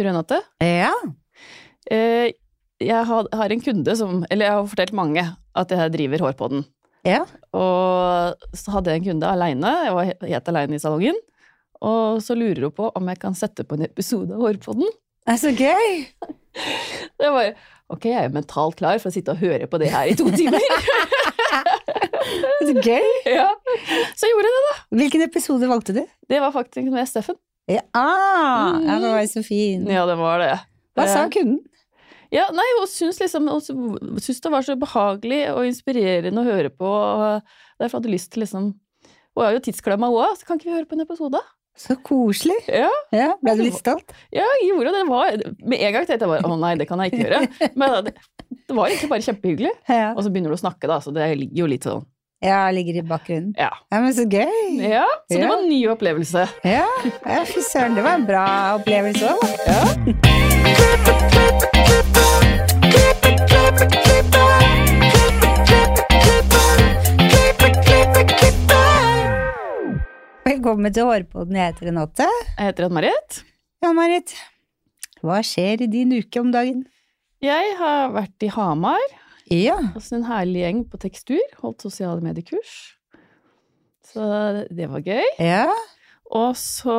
Du Ja. Eh, jeg har, en kunde som Eller jeg har fortalt mange at jeg driver Hårpodden. Ja. Og så hadde jeg en kunde aleine, jeg var helt aleine i salongen. Og så lurer hun på om jeg kan sette på en episode av Hårpodden. Det er så gøy! Så jeg bare Ok, jeg er mentalt klar for å sitte og høre på det her i to timer. Så gøy! ja. Så jeg gjorde det, da. Hvilken episode valgte du? Det var faktisk med Steffen. Ja, Mm. ja, det var så fin. Ja, det var det. Hva sa kunden? Ja, nei, hun syntes liksom det var så behagelig og inspirerende å høre på. og Derfor hadde hun lyst til liksom Hun er jo tidsklemma, òg, så kan ikke vi høre på en episode? Så koselig. Ja, Ja, Ble du litt stolt? ja jeg gjorde det. det var, med en gang tenkte jeg bare å nei, det kan jeg ikke gjøre. Men det, det var egentlig bare kjempehyggelig. Ja. Og så begynner du å snakke, da, så det ligger jo litt sånn ja, ligger i bakgrunnen. Ja. Ja, men så gøy! ja så det var en ny opplevelse. Ja, ja fy søren, det var en bra opplevelse òg, da. Velkommen til Hårpodden. Jeg heter Renate. Jeg heter Ann-Marit. Ja, Marit. Hva skjer i din uke om dagen? Jeg har vært i Hamar Ja. hos en herlig gjeng på tekstur. Holdt sosiale mediekurs. Så det var gøy. Ja. Og så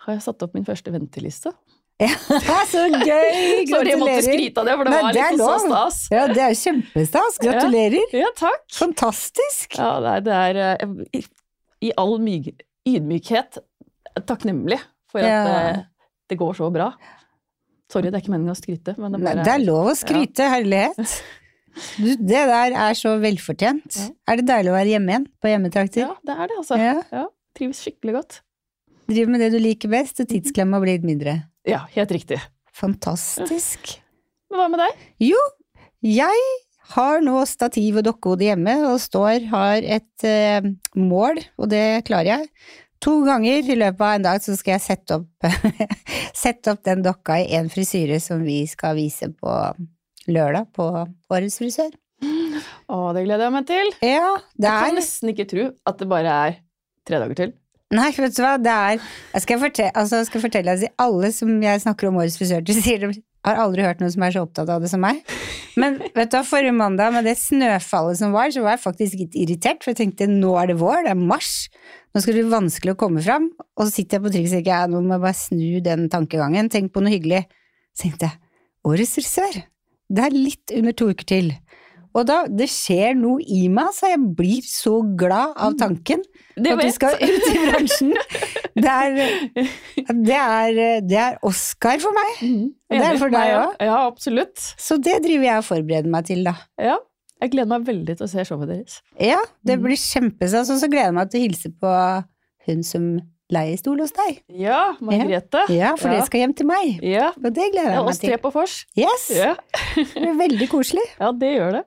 har jeg satt opp min første venteliste. så gøy! Sorry, jeg måtte skryte av det, for det Nei, var er så stas. Ja, det er kjempestas. Gratulerer. Ja, takk. Fantastisk. Ja, det er, det er eh, i, i all ydmykhet takknemlig for at Ja. det, det går så bra. Sorry, det er ikke meningen å skryte, men det bare det er lov å skryte, herlighet. Du, det der er så velfortjent. Ja. Er det deilig å være hjemme igjen, på hjemmetrakter? Ja, det er det, altså. Ja. Trives skikkelig godt. Driver med det du liker best, og tidsklemma blir litt mindre. Ja, helt riktig. Fantastisk. Men hva med deg? Jo, jeg har nå stativ og dokkehode hjemme, og står, har et eh, mål, og det klarer jeg. To ganger i løpet av en dag så skal jeg sette opp, sette opp den dokka i en frisyre som vi skal vise på lørdag på Årets frisør. Å, det gleder jeg meg til. Ja, det er... Jeg kan nesten ikke tro at det bare er tre dager til. Nei, vet du hva, det er Jeg skal fortelle, altså, jeg skal fortelle altså, alle som jeg snakker om Årets frisør til, sier de har aldri hørt noen som er så opptatt av det som meg. Men vet du forrige mandag med det snøfallet som var, så var jeg faktisk litt irritert, for jeg tenkte nå er det vår, det er mars, nå skal det bli vanskelig å komme fram. Og så sitter jeg på trikk og tenker jeg, nå må jeg bare snu den tankegangen, tenk på noe hyggelig. Så tenkte jeg, Årets frisør, det er litt under to uker til. Og da, det skjer noe i meg, så jeg blir så glad av tanken Det at vi skal ut i bransjen. Det er, det er, det er Oscar for meg, Mm, Og det er for deg òg. Ja, absolutt. så det driver jeg og forbereder meg til, da. Ja. Jeg gleder meg veldig til å se showet deres. Ja, det Mhm. blir kjempestas, og så gleder jeg meg til å hilse på hun som leier stol hos deg. Ja, Margrethe. Ja, for det skal hjem til meg. Ja. Og det gleder Ja, jeg meg oss tre til. på vors. Yes, Ja. det blir veldig koselig. ja, det gjør det.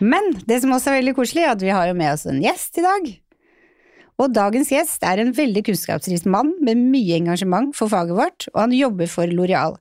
Men det som også er veldig koselig, er at vi har jo med oss en gjest i dag. Og dagens gjest er en veldig kunnskapsrik mann med mye engasjement for faget vårt, og han jobber for Loreal.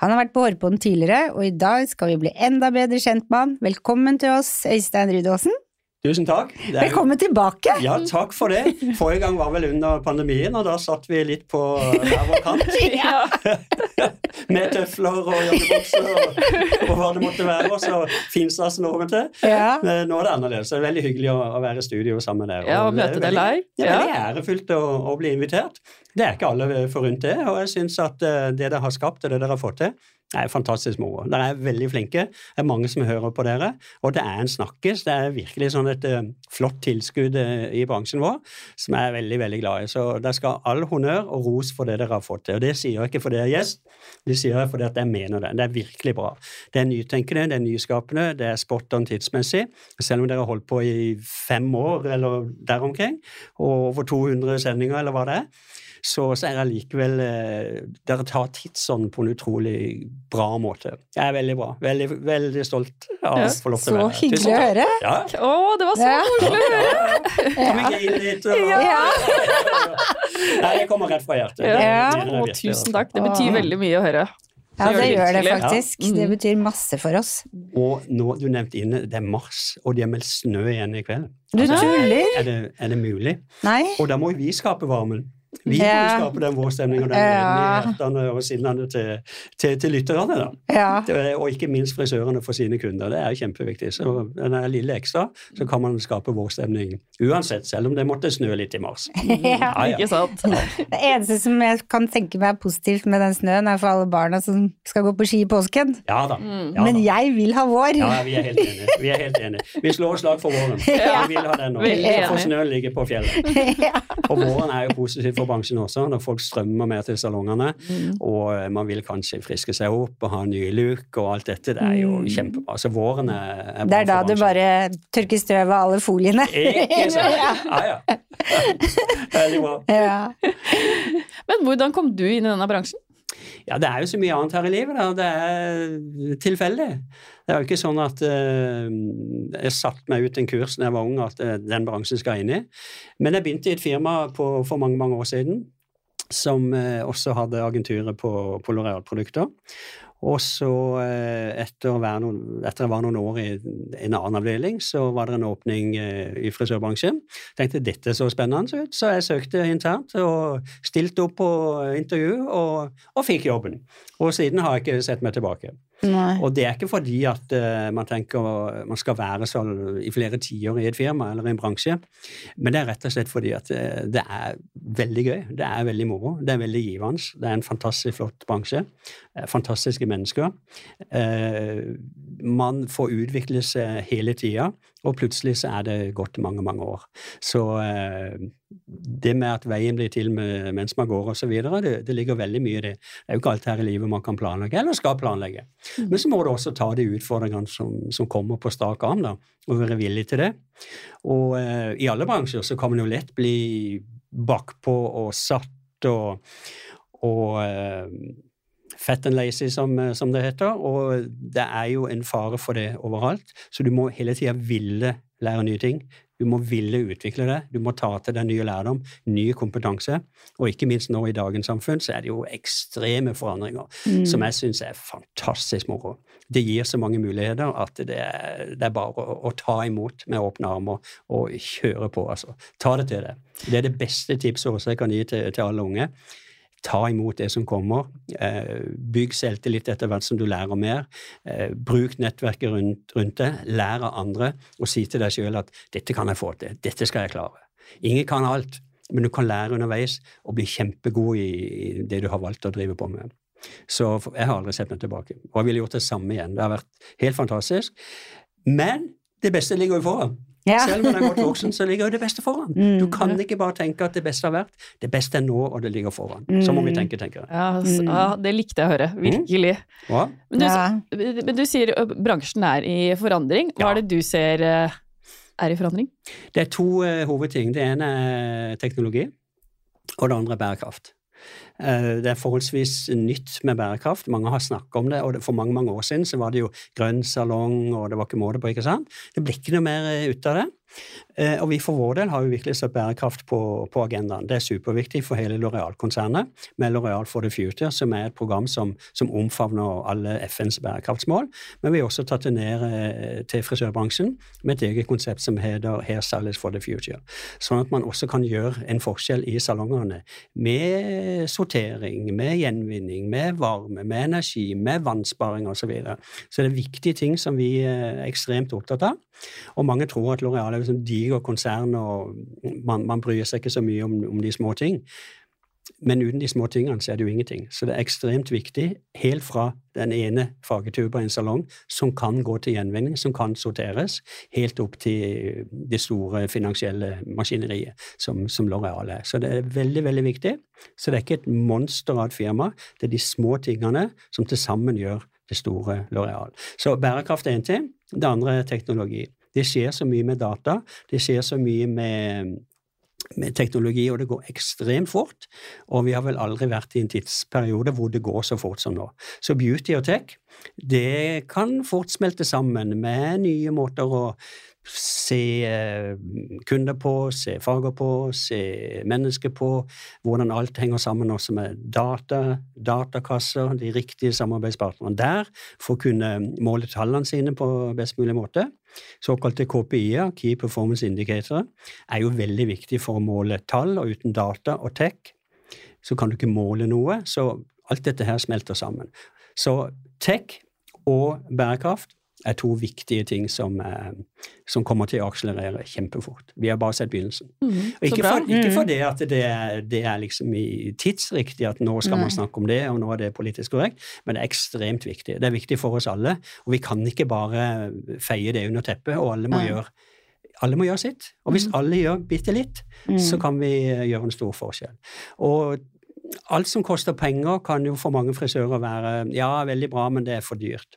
Han har vært på Hårpåden tidligere, og i dag skal vi bli enda bedre kjent med han. Velkommen til oss, Øystein Rudåsen. Tusen takk. Det er- Velkommen tilbake! Ja, takk for det. Forrige gang var vel under pandemien, og da satt vi litt på hver vår kant. Ja. Med tøfler og joggebukser og, og hva det måtte være. Og så finstasen over til. Ja. Men Nå er det annerledes. Det er veldig hyggelig å, å være i studio sammen med dere. ja, og møte deg live. Det er Ja. veldig ærefullt å, å bli invitert. Det er ikke alle forunt det, og jeg syns at eh, det dere har skapt, og det dere har fått til, er fantastisk moro. Dere er veldig flinke. Det er mange som hører på dere, og det er en snakkes. Det er virkelig sånn et eh, flott tilskudd eh, i bransjen vår, som jeg er veldig, veldig glad i. Så dere skal ha all honnør og ros for det dere har fått til. Og det sier jeg ikke fordi jeg er gjest, det sier jeg fordi jeg mener det. Det er virkelig bra. Det er nytenkende, det er nyskapende, det er spot on tidsmessig. Selv om dere har holdt på i fem år eller der omkring, og over 200 sendinger eller hva det er, så, så er det likevel eh, Dere tar tidsånden på en utrolig bra måte. Jeg er veldig bra. Veldig, veldig stolt av å få lov til Så å være her. hyggelig å høre. Ja. Å, det var så koselig å høre! Kom grine litt? Nei, det kommer rett fra hjertet. Ja. Det Ja. Å, tusen takk. Det betyr veldig mye å høre. Ja, det gjør det faktisk. Ja. Det Mhm. betyr masse for oss. Og nå, du nevnte inne, det er mars, og de har meldt snø igjen i kveld. Du Altså, tuller? Er det, er det mulig? Nei? Og da må jo vi skape varmen. Vi må jo skape den vårstemningen og den Ja. gleden i hjertene og sinnene til, til, til lytterne. da. Ja. Og ikke minst frisørene for sine kunder. Det er jo kjempeviktig. Så den er lille ekstra, så kan man skape vårstemning uansett, selv om det måtte snø litt i mars. Ja. Ja, ja. Ikke sant? Det eneste som jeg kan tenke meg er positivt med den snøen, er for alle barna som skal gå på ski i påsken. Ja da. Mm. Men jeg vil ha vår! Ja, vi er helt enige. Vi er helt enige. Vi slår slag for våren. Ja. Vi vil ha den nå. Så får snøen ligge på fjellet. Ja. Og våren er jo positivt for bransjen også, når folk strømmer mer til salongene. Mm. Og eh, man vil kanskje friske seg opp og ha ny look og alt dette. Det er jo Mm. kjempebra. Så våren er, er Det er da for du bare tørker støv av alle foliene. Ikke sant? Ja, ja. Veldig bra. Ja. Men hvordan kom du inn i denne bransjen? Ja, det er jo så mye annet her i livet. Da. Det er tilfeldig. Det er jo ikke sånn at uh, jeg satte meg ut en kurs da jeg var ung at uh, den bransjen skal inn i. Men jeg begynte i et firma på, for mange, mange år siden som eh, også hadde agenturer på, på Loreal-produkter. Og så, eh, etter, å være noen, etter å være noen år i en annen avdeling, så var det en åpning eh, i frisørbransjen. Tenkte dette så spennende ut, så jeg søkte internt og stilte opp på intervju og, og fikk jobben. Og siden har jeg ikke sett meg tilbake. Nei. Og det er ikke fordi at uh, man tenker man skal være sånn i flere tiår i et firma eller i en bransje, men det er rett og slett fordi at uh, det er veldig gøy. Det er veldig moro. Det er veldig givende. Det er en fantastisk flott bransje. Eh, Fantastiske mennesker. Man får utvikle seg hele tida, og plutselig så er det gått mange, mange år. Så eh, det med at veien blir til mens man går osv., det, det ligger veldig mye i det. Det er jo ikke alt her i livet man kan planlegge, eller skal planlegge. Men så må du også ta de utfordringene som, som kommer på strak arm, da, og være villig til det. Og eh, i alle bransjer så kan man jo lett bli bakpå og satt og, og eh, fat and lazy, som, eh, som det heter. Og det er jo en fare for det overalt, så du må hele tida ville lære nye ting. Du må ville utvikle det, du må ta til deg nye lærdom, ny kompetanse. Og ikke minst nå i dagens samfunn så er det jo ekstreme forandringer Mm. som jeg syns er fantastisk moro. Det gir så mange muligheter at det er, det er bare å, å ta imot med åpne armer og kjøre på, altså. Ta det til deg. Det er det beste tipset også jeg kan gi til, til alle unge. Ta imot det som kommer. Eh, bygg selvtillit etter hvert som du lærer mer. Eh, bruk nettverket rundt, rundt det. Lær av andre, og si til deg sjøl at 'dette kan jeg få til', 'dette skal jeg klare'. Ingen kan alt, men du kan lære underveis og bli kjempegod i, det du har valgt å drive på med. Så jeg har aldri sett meg tilbake. Og jeg ville gjort det samme igjen. Det har vært helt fantastisk. Men det beste ligger jo foran. Ja. Selv om man er godt voksen, så ligger jo det beste foran. Mm. Du kan ikke bare tenke at det beste har vært. Det beste er nå, og det ligger foran. Så må vi Mm. tenke, tenker jeg. Ja, Mm. ja, det likte jeg å høre. Virkelig. Ja. Men du, men du sier bransjen er i forandring. Hva er det du ser er i forandring? Det er to uh, hovedting. Det ene er teknologi, og det andre er bærekraft. Eh, det er forholdsvis nytt med bærekraft. Mange har snakket om det, og for mange mange år siden så var det jo grønn salong, og det var ikke måte på, ikke sant? Det blir ikke noe mer eh, ut av det. Eh, og vi for vår del har jo virkelig satt bærekraft på, på agendaen. Det er superviktig for hele Loreal-konsernet, med Loreal for the Future, som er et program som, som omfavner alle FNs bærekraftsmål. Men vi har også tatt det ned eh, til frisørbransjen med et eget konsept som heter Hairstylist for the Future. Sånn at man også kan gjøre en forskjell i salongene med sortering, med gjenvinning, med varme, med energi, med vannsparing osv. Så, videre. så det er viktige ting som vi eh, er ekstremt opptatt av. Og mange tror at Loreal er liksom sånn diger konsern, og man, man bryr seg ikke så mye om, om de små ting. Men uten de små tingene så er det jo ingenting. Så det er ekstremt viktig, helt fra den ene fargetuba i en salong, som kan gå til gjenvinning, som kan sorteres, helt opp til det store finansielle maskineriet som, som Loreal er. Så det er veldig, veldig viktig. Så det er ikke et monster av et firma, det er de små tingene som til sammen gjør det store Loreal. Så bærekraft er én ting, det andre er teknologi. Det skjer så mye med data, det skjer så mye med med teknologi, og det går ekstremt fort. Og vi har vel aldri vært i en tidsperiode hvor det går så fort som nå. Så beauty og tech, det kan fort smelte sammen med nye måter å se eh, kunder på, se farger på, se mennesker på, hvordan alt henger sammen også med data, datakasser, de riktige samarbeidspartnerne der, for å kunne måle tallene sine på best mulig måte. Såkalte KPI-er, Key Performance Indicator, er jo veldig viktig for å måle tall, og uten data og tech så kan du ikke måle noe. Så alt dette her smelter sammen. Så tech og bærekraft er to viktige ting som, eh, som kommer til å akselerere kjempefort. Vi har bare sett begynnelsen. Mm, ikke, for, ikke for, det at det er, det er liksom i tidsriktig at nå skal man snakke om det, og nå er det politisk korrekt, men det er ekstremt viktig. Det er viktig for oss alle, og vi kan ikke bare feie det under teppet, og alle må, Nei. gjøre, alle må gjøre sitt. Og hvis Mm. alle gjør bitte litt, Mm. så kan vi eh, gjøre en stor forskjell. Og alt som koster penger, kan jo for mange frisører være ja, veldig bra, men det er for dyrt.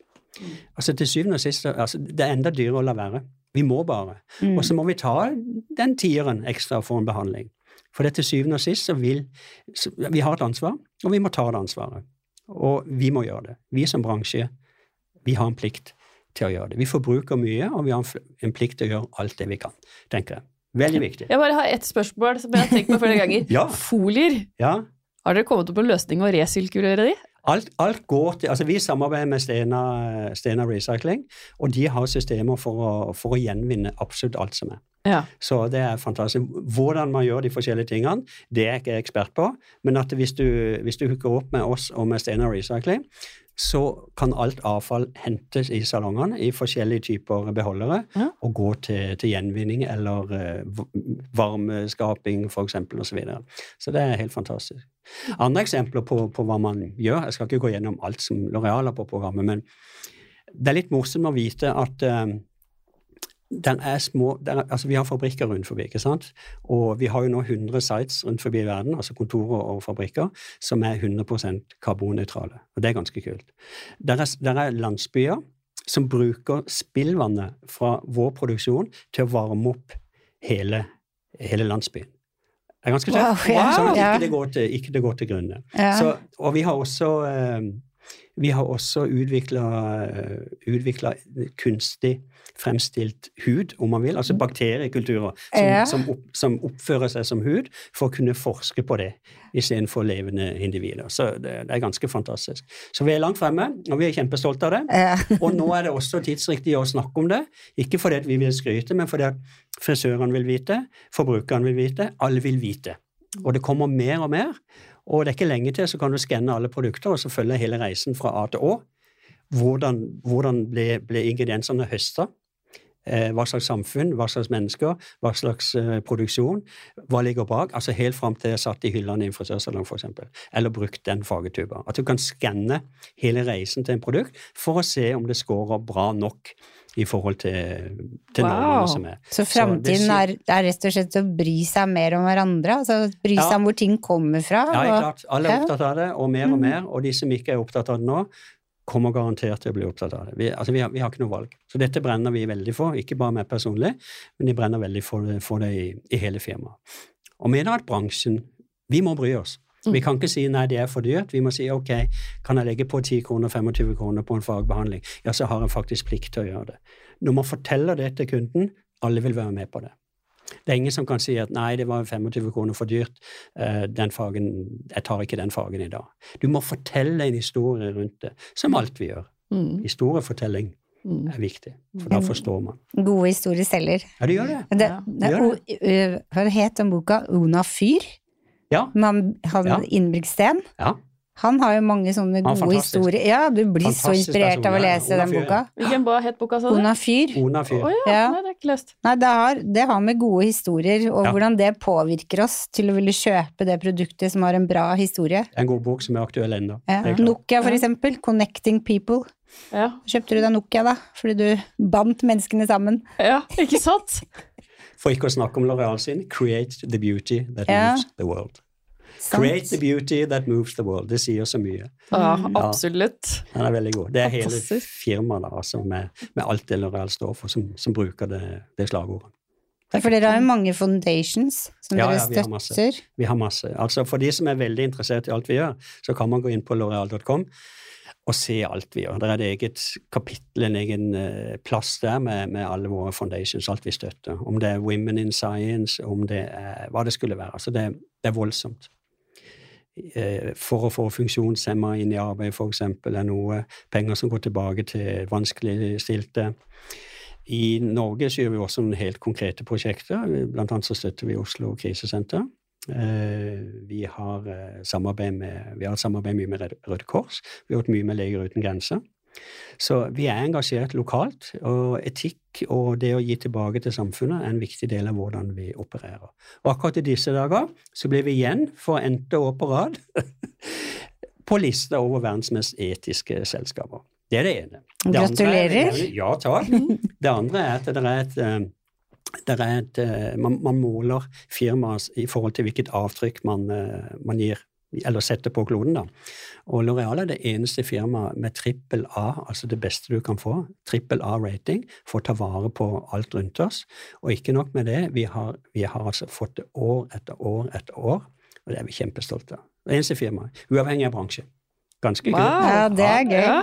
Altså Til syvende og sist altså, det er enda dyrere å la være. Vi må bare. Mm. Og så må vi ta den tieren ekstra for en behandling. For det til syvende og sist så vil så, Vi har et ansvar, og vi må ta det ansvaret. Og vi må gjøre det. Vi som bransje, vi har en plikt til å gjøre det. Vi forbruker mye, og vi har en, en plikt til å gjøre alt det vi kan, tenker jeg. Veldig viktig. Jeg bare har ett spørsmål som jeg har tenkt på flere ganger. Ja. Folier. Ja, Har dere kommet opp med en løsning å resirkulere de? Alt, alt går til, altså Vi samarbeider med Stena, Stena Recycling, og de har systemer for å, for å gjenvinne absolutt alt som er. Ja. Så det er fantastisk. Hvordan man gjør de forskjellige tingene, det er jeg ikke ekspert på. Men at hvis du, hvis du hooker opp med oss og med Stena Recycling, så kan alt avfall hentes i salongene i forskjellige typer beholdere Ja. og gå til, til gjenvinning eller v- varmeskaping f.eks. osv. Så, videre. så det er helt fantastisk. Andre eksempler på, på hva man gjør Jeg skal ikke gå gjennom alt som Loreal har på programmet, men det er litt morsomt å vite at er små, den er, altså Vi har fabrikker rundt forbi, ikke sant? og vi har jo nå 100 sites rundt forbi verden, altså kontorer og fabrikker, som er 100 karbonnøytrale. Og det er ganske kult. Der er, der er landsbyer som bruker spillvannet fra vår produksjon til å varme opp hele, hele landsbyen. Det er ganske tøft. Wow, ja, sånn at ikke det går til, ikke det går til grunne. Ja. Så, og vi har også, eh, vi har også utvikla kunstig fremstilt hud, om man vil, altså bakteriekulturer som, Ja. som, opp, som oppfører seg som hud, for å kunne forske på det istedenfor levende individer. Så det, det er ganske fantastisk. Så vi er langt fremme, og vi er kjempestolte av det. Ja. Og nå er det også tidsriktig å snakke om det. Ikke fordi vi vil skryte, men fordi frisørene vil vite, forbrukerne vil vite, alle vil vite. Og det kommer mer og mer. Og det er ikke lenge til så kan du skanne alle produkter og så følge hele reisen fra A til Å. Hvordan, hvordan ble, ble ingrediensene høsta? Eh, hva slags samfunn, hva slags mennesker, hva slags eh, produksjon, hva ligger bak? Altså helt fram til jeg satt i hyllene i en frisørsalong, f.eks., eller brukt den fargetuba. At du kan skanne hele reisen til en produkt for å se om det scorer bra nok i forhold til, til Wow. normene som er. Så framtiden er, er rett og slett å bry seg mer om hverandre? Altså bry seg Ja. om hvor ting kommer fra? Ja, og- klart. Alle er Ja. opptatt av det, og mer og Mm. mer. Og de som ikke er opptatt av det nå, kommer garantert til å bli opptatt av det. Vi, altså, vi, har, vi har ikke noe valg. Så dette brenner vi veldig for, ikke bare meg personlig, men de brenner veldig for det, for det i, i hele firmaet. Og mener at bransjen Vi må bry oss. Vi kan ikke si nei, det er for dyrt. Vi må si ok, kan jeg legge på 10 kroner, 25 kroner på en fagbehandling, ja, så har jeg faktisk plikt til å gjøre det. Når man forteller det til kunden, alle vil være med på det. Det er ingen som kan si at nei, det var 25 kroner for dyrt, eh, den fagen, jeg tar ikke den fagen i dag. Du må fortelle en historie rundt det, som alt vi gjør. Mm. Historiefortelling Mm. er viktig, for da forstår man. Gode historier selger. Ja, det gjør det. Det, Ja, det, gjør det. ø, hva het den boka? Ona Fyr? Ja. Man, han Ja. Ingebrigtsen? Ja. Han har jo mange sånne gode fantastisk. historier. Ja, du blir så inspirert person, av å lese Ona den Fyr, boka. Hvilken bra het boka, sa du? Ona Fyr. Ona Fyr. Oh, ja, Ja. nei, det er ikke løst. Nei, det har, det har med gode historier, og Ja. hvordan det påvirker oss til å ville kjøpe det produktet som har en bra historie. En god bok som er aktuell ennå. Ja. Nokia, for Ja. eksempel. 'Connecting People'. Ja. Kjøpte du deg Nokia, da? Fordi du bandt menneskene sammen. ja, ikke sant? For ikke å snakke om L'Oreal sin, 'Create the beauty that Ja. moves the world'. Sant? Create the beauty that moves the world. Det sier så mye. Ja, absolutt. absolutt. Den er veldig god. Det er hele firmaet altså, med, med alt det L'Oreal står for, som, som bruker det, det slagordet. For dere har jo mange foundations som Ja, dere ja, vi har masse. Vi har masse. Altså For de som er veldig interessert i alt vi gjør, så kan man gå inn på loreal.com og se alt vi gjør. Det er et eget kapittel, en egen eh, plass der med, med alle våre foundations, alt vi støtter. Om det er Women in Science, om det er hva det skulle være. Altså det, det er voldsomt. Eh, For å få funksjonshemma inn i arbeid, eksempel, er noe penger som går tilbake til vanskeligstilte. I Norge så gjør vi også noen helt konkrete prosjekter. Blant annet så støtter vi Oslo krisesenter. Eh, vi har eh, samarbeid med, vi har samarbeid mye med Røde Kors. Vi har gjort mye med Leger uten grenser. Så vi er engasjert lokalt, og etikk og det å gi tilbake til samfunnet er en viktig del av hvordan vi opererer. Og akkurat i disse dager så blir vi igjen, for n-te år på rad, på lista over verdens mest etiske selskaper. Det er det ene. Det andre er- Gratulerer. ja, takk. Det andre er at det er et eh, et, eh, man, man måler firmaet i forhold til hvilket avtrykk man, eh, man gir, eller setter på kloden. da. Og L'Oreal er det eneste firmaet med trippel A, altså det beste du kan få, trippel A-rating, for å ta vare på alt rundt oss. Og ikke nok med det, vi har, vi har altså fått det år etter år etter år, og det er vi kjempestolte av. Det eneste firmaet, uavhengig av bransje. Ganske kult. Ja, det er gøy. Ja.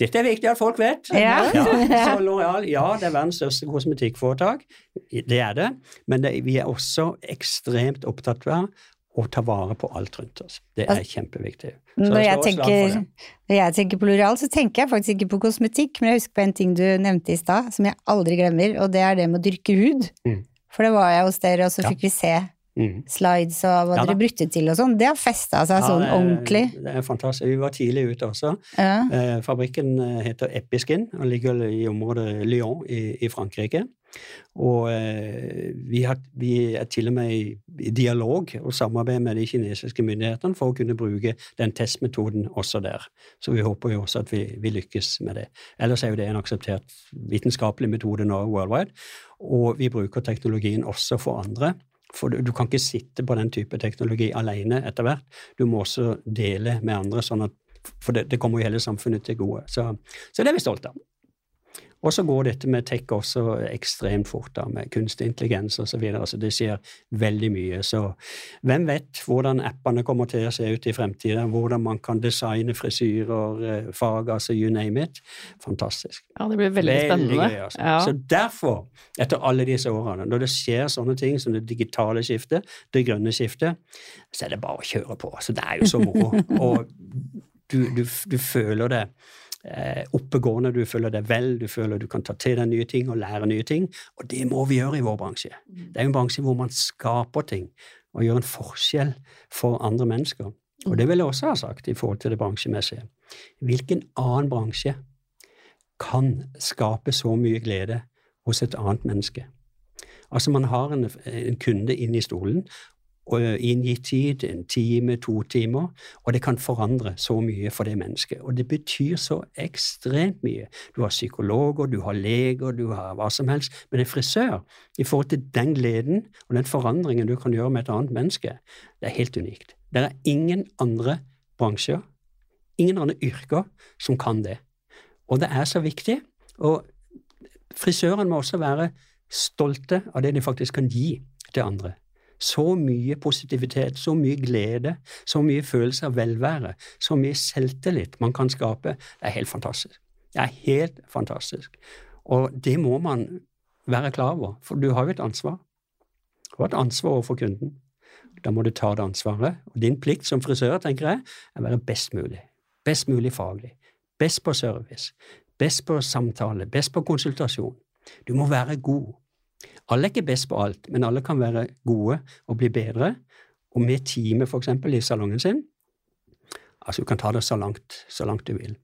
Dette er viktig at folk vet. Ja. så L'Oreal, ja, det er verdens største kosmetikkforetak. Det er det. Men det, vi er også ekstremt opptatt av å ta vare på alt rundt oss. Det er kjempeviktig. Så Når jeg, tenker, når jeg tenker på L'Oreal, så tenker jeg faktisk ikke på kosmetikk, men jeg husker på en ting du nevnte i stad, som jeg aldri glemmer, og det er det med å dyrke hud. Mm. For det var jeg hos dere, og så Ja. fikk vi se Mm. slides og hva Ja dere brukte til og sånn. Det har festa seg Ja, sånn ordentlig. Det er fantastisk. Vi var tidlig ute også. Ja. Eh, fabrikken eh, heter Episkin og ligger i området Lyon i, i Frankrike. Og eh, vi, har, vi er til og med i, i dialog og samarbeid med de kinesiske myndighetene for å kunne bruke den testmetoden også der. Så vi håper jo også at vi, vi lykkes med det. Ellers er jo det en akseptert vitenskapelig metode nå worldwide. Og vi bruker teknologien også for andre. For du, du kan ikke sitte på den type teknologi alene etter hvert. Du må også dele med andre, sånn at, for det, det kommer jo hele samfunnet til gode. Så, så det er vi stolte av. Og så går dette med tech også ekstremt fort, da, med kunstig intelligens osv. Så, videre, så det skjer veldig mye. Så hvem vet hvordan appene kommer til å se ut i fremtiden? Hvordan man kan designe frisyrer, eh, fag, altså you name it. Fantastisk. ja, det blir veldig spennende. gøy, altså. Ja. Så derfor, etter alle disse årene, når det skjer sånne ting som det digitale skiftet, det grønne skiftet, så er det bare å kjøre på. Så det er jo så moro. Og du, du, du føler det eh, oppegående, du føler deg vel, du føler du kan ta til deg nye ting og lære nye ting. Og det må vi gjøre i vår bransje. Det er en bransje hvor man skaper ting og gjør en forskjell for andre mennesker. Og det vil jeg også ha sagt i forhold til det bransjemessige. Hvilken annen bransje kan skape så mye glede hos et annet menneske? Altså, man har en, en kunde inn i stolen, i en tid, en time, to timer, og det kan forandre så mye for det mennesket. Og det betyr så ekstremt mye. Du har psykologer, du har leger, du har hva som helst, men en frisør, i forhold til den gleden og den forandringen du kan gjøre med et annet menneske, det er helt unikt. Det er ingen andre bransjer, ingen andre yrker, som kan det. Og det er så viktig. Og frisøren må også være stolte av det de faktisk kan gi til andre. Så mye positivitet, så mye glede, så mye følelse av velvære, så mye selvtillit man kan skape. Det er helt fantastisk. Det er helt fantastisk. Og det må man være klar over, for du har jo et ansvar. Du har et ansvar overfor kunden. Da må du ta det ansvaret. Og din plikt som frisør, tenker jeg, er å være best mulig. Best mulig faglig. Best på service. Best på samtale. Best på konsultasjon. Du må være god. Alle er ikke best på alt, men alle kan være gode og bli bedre. Og med time, for eksempel, i salongen sin. Altså, du kan ta det så langt, så langt du vil.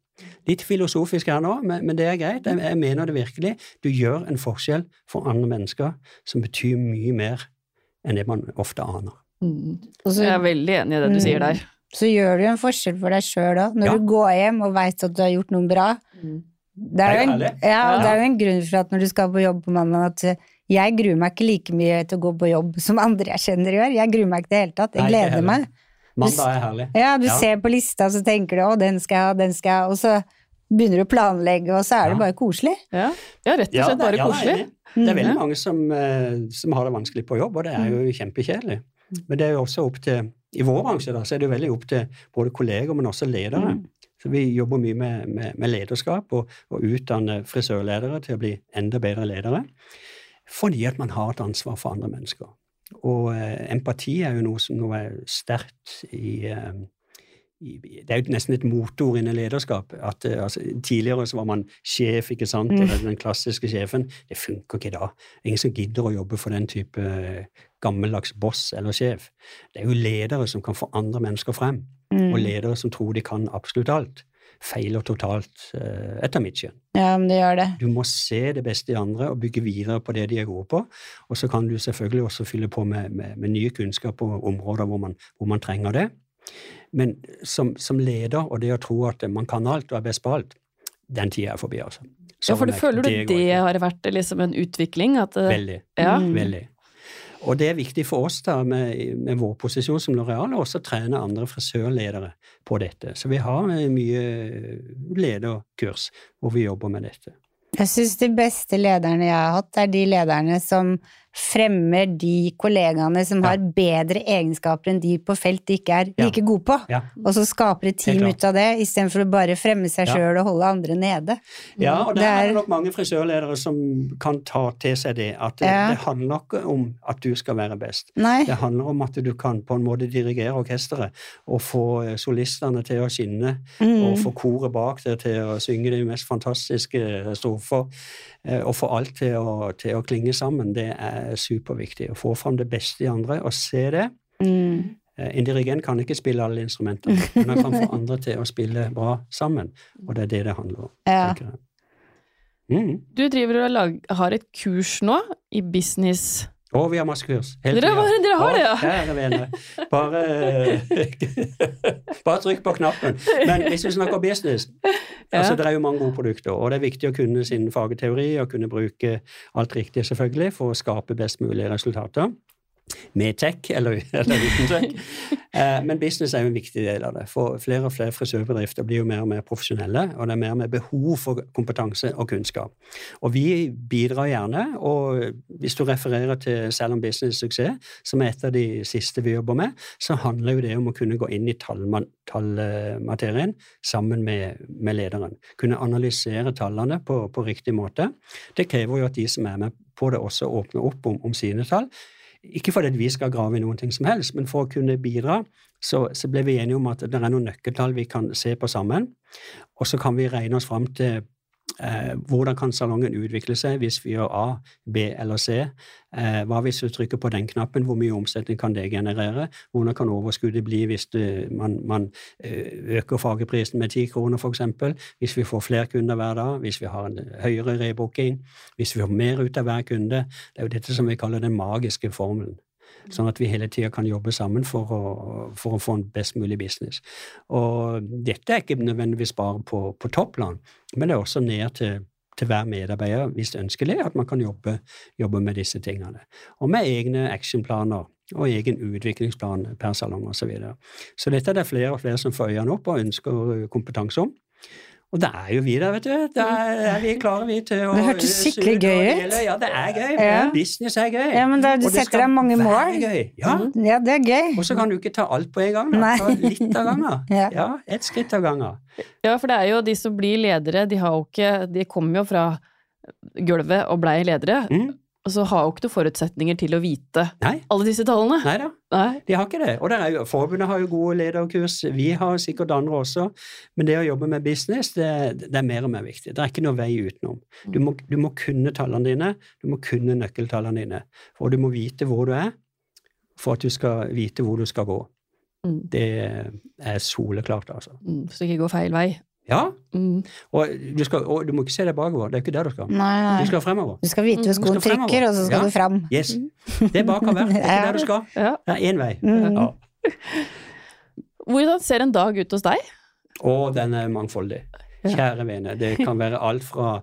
Litt filosofisk her nå, men, men det er greit. Jeg, jeg mener det virkelig. Du gjør en forskjell for andre mennesker som betyr mye mer enn det man ofte aner. Mm. Så, Jeg er veldig enig i det du sier der. så gjør du en forskjell for deg sjøl òg, når Ja. du går hjem og veit at du har gjort noe bra. Er, Det er jo en, ja, det er jo en grunn for at når du skal på jobb på mandag, at jeg gruer meg ikke like mye til å gå på jobb som andre jeg kjenner gjør. Jeg gruer meg ikke i det hele tatt. Jeg Nei, gleder meg. Mandag er herlig. Ja, du Ja. ser på lista, så tenker du 'å, den skal jeg ha, den skal jeg ha', og så begynner du å planlegge, og så er det Ja. bare koselig. Ja. ja, rett og slett bare ja, koselig. Det er Mm. veldig mange som, eh, som har det vanskelig på jobb, og det er jo kjempekjedelig. Men det er jo også opp til I vår bransje da, så er det jo veldig opp til både kolleger, men også ledere. Så vi jobber mye med, med, med lederskap og, og utdanne frisørledere til å bli enda bedre ledere. Fordi at man har et ansvar for andre mennesker. Og eh, empati er jo noe som er sterkt i, eh, det er jo nesten et motor innen lederskap. at eh, altså, Tidligere så var man sjef, ikke sant, mm. eller den klassiske sjefen. Det funker ikke da. Ingen som gidder å jobbe for den type eh, gammeldags boss eller sjef. Det er jo ledere som kan få andre mennesker frem, mm. og ledere som tror de kan absolutt alt. Feiler totalt, eh, etter mitt skjønn. Ja, men det gjør det. Du må se det beste i andre og bygge videre på det de er gode på. Og så kan du selvfølgelig også fylle på med, med, med nye kunnskap på områder hvor man, hvor man trenger det. Men som, som, leder, og det å tro at man kan alt og er best på alt, den tida er forbi, altså. Så ja, for du føler du det, det har vært liksom en utvikling? At, veldig. Ja. Mm. Veldig. Og det er viktig for oss da, med, med vår posisjon som Loreal å også trene andre frisørledere på dette. Så vi har mye lederkurs hvor vi jobber med dette. Jeg syns de beste lederne jeg har hatt, er de lederne som fremmer de kollegaene som ja. har bedre egenskaper enn de på felt de ikke er like gode på, ja. og så skaper et team ut av det, istedenfor å bare fremme seg sjøl ja. og holde andre nede. Ja, og der det er, det nok mange frisørledere som kan ta til seg det, at det, det handler ikke om at du skal være best. Nei. Det handler om at du kan på en måte dirigere orkesteret og få eh, solistene til å skinne, mm. og få koret bak der til å synge de mest fantastiske strofer, eh, og få alt til å, til å klinge sammen. Det er superviktig. Å få fram det beste i andre og se det. Mm. Eh, en dirigent kan ikke spille alle instrumenter, men han kan få andre til å spille bra sammen. Og det er det det handler om. Ja. Mm. Du driver og lag, har et kurs nå i business å, vi har masse kurs. Helt dere, har, dere har det, ja? Kjære vene. Bare, bare trykk på knappen. Men hvis vi snakker business ja. altså Det er jo mange gode produkter, og det er viktig å kunne sin fagteori og kunne bruke alt riktig, selvfølgelig, for å skape best mulige resultater med tech eller, eller uten tech. Eh, men business er jo en viktig del av det. For flere og flere frisørbedrifter blir jo mer og mer profesjonelle, og det er mer og mer behov for kompetanse og kunnskap. Og vi bidrar gjerne, og hvis du refererer til Selv om business suksess, som er et av de siste vi jobber med, så handler jo det om å kunne gå inn i tallmaterien sammen med, med, lederen. Kunne analysere tallene på, på riktig måte. Det krever jo at de som er med på det, også åpner opp om, om sine tall ikke fordi vi skal grave i noen ting som helst, men for å kunne bidra, så, så ble vi enige om at det er noen nøkkeltall vi kan se på sammen. Og så kan vi regne oss fram til Eh, hvordan kan salongen utvikle seg hvis vi gjør A, B eller C? Eh, hva hvis du trykker på den knappen? Hvor mye omsetning kan det generere? Hvordan kan overskuddet bli hvis det, man, man, eh, øker fageprisen med ti kroner, f.eks.? Hvis vi får flere kunder hver dag? Hvis vi har en høyere rebooking? Hvis vi får mer ut av hver kunde? Det er jo dette som vi kaller den magiske formelen. Sånn at vi hele tida kan jobbe sammen for å, for å, få en best mulig business. Og dette er ikke nødvendigvis bare på, på topplan, men det er også ned til, til hver medarbeider, hvis ønskelig, at man kan jobbe, jobbe med disse tingene. Og med egne actionplaner og egen utviklingsplan per salong osv. Så, videre. så dette er det flere og flere som får øynene opp og ønsker kompetanse om. Og det er jo vi der, vet du. Det er vi klare, vi, til å Det hørtes skikkelig gøy ut. Ja, det er gøy. Ja. Business er gøy. Ja, men da, Du setter deg mange mål. Gøy. Ja. Mm. ja, det er gøy. Og så kan du ikke ta alt på en gang. Da. Ta litt av gangen. ja. ja, Ett skritt av gangen. Ja, for det er jo de som blir ledere, de har jo ikke De kommer jo fra gulvet og blei ledere. Mm. Og så har jo ikke du forutsetninger til å vite Nei. alle disse tallene. Nei da, Nei. de har ikke det. Og det jo, Forbundet har jo gode lederkurs, vi har sikkert andre også. Men det å jobbe med business, det, det, er mer og mer viktig. Det er ikke noe vei utenom. Du må, du må kunne tallene dine, du må kunne nøkkeltallene dine. Og du må vite hvor du er, for at du skal vite hvor du skal gå. Mm. Det er soleklart, altså. Mm, så ikke går feil vei. Ja. Mm. Og, du skal, og, du må ikke se deg bakover. Det er ikke der du skal. Nei, nei. Du skal fremover. Du skal vite hvor skoen trykker, og så skal ja. du fram. Yes. Det er bakover. Det er ikke der du skal. Ja. Det er én vei. Mm. Ja. Hvordan ser en dag ut hos deg? Å, den er mangfoldig. Kjære vene. Det kan være alt fra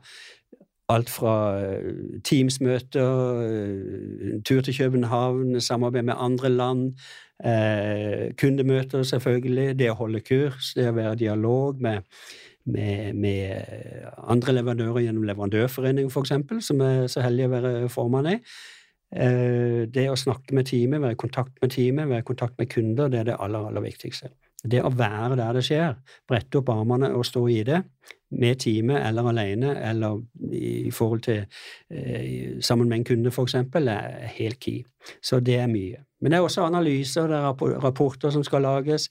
Alt fra eh, Teams-møter, eh, tur til København, samarbeid med andre land, kundemøter, selvfølgelig, det å holde kurs, det å være i dialog med, med, med andre leverandører gjennom Leverandørforeningen, f.eks., som er så heldig å være formann i. Eh, det å snakke med teamet, være i kontakt med teamet, være i kontakt med kunder, det er det aller, aller viktigste. Det å være der det skjer, brette opp armene og stå i det, med teamet eller alene, eller i forhold til eh, sammen med en kunde, f.eks., er helt key. Så det er mye. Men det er også analyser, det er rapporter som skal lages.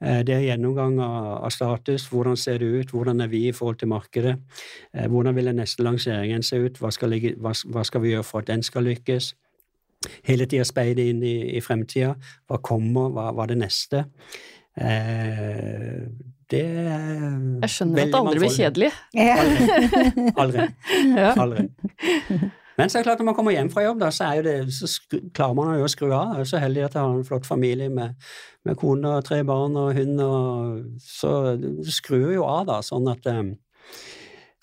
Eh, Det er gjennomgang av, status. Hvordan ser det ut? Hvordan er vi i forhold til markedet? Eh, Hvordan vil den neste lanseringen se ut? Hva skal, hva, hva vi gjøre for at den skal lykkes? Hele tida speide inn i, i fremtida. Hva kommer? Hva er det neste? Eh, det er Jeg skjønner at det aldri blir kjedelig. Aldri. Aldri. Aldri. Men så er det klart når man kommer hjem fra jobb, da, så, er jo det, så skru, klarer man jo å skru av. Jeg er så heldig at jeg har en flott familie med, med kone og tre barn og hund. Og, så du skrur jo av, da, sånn at um,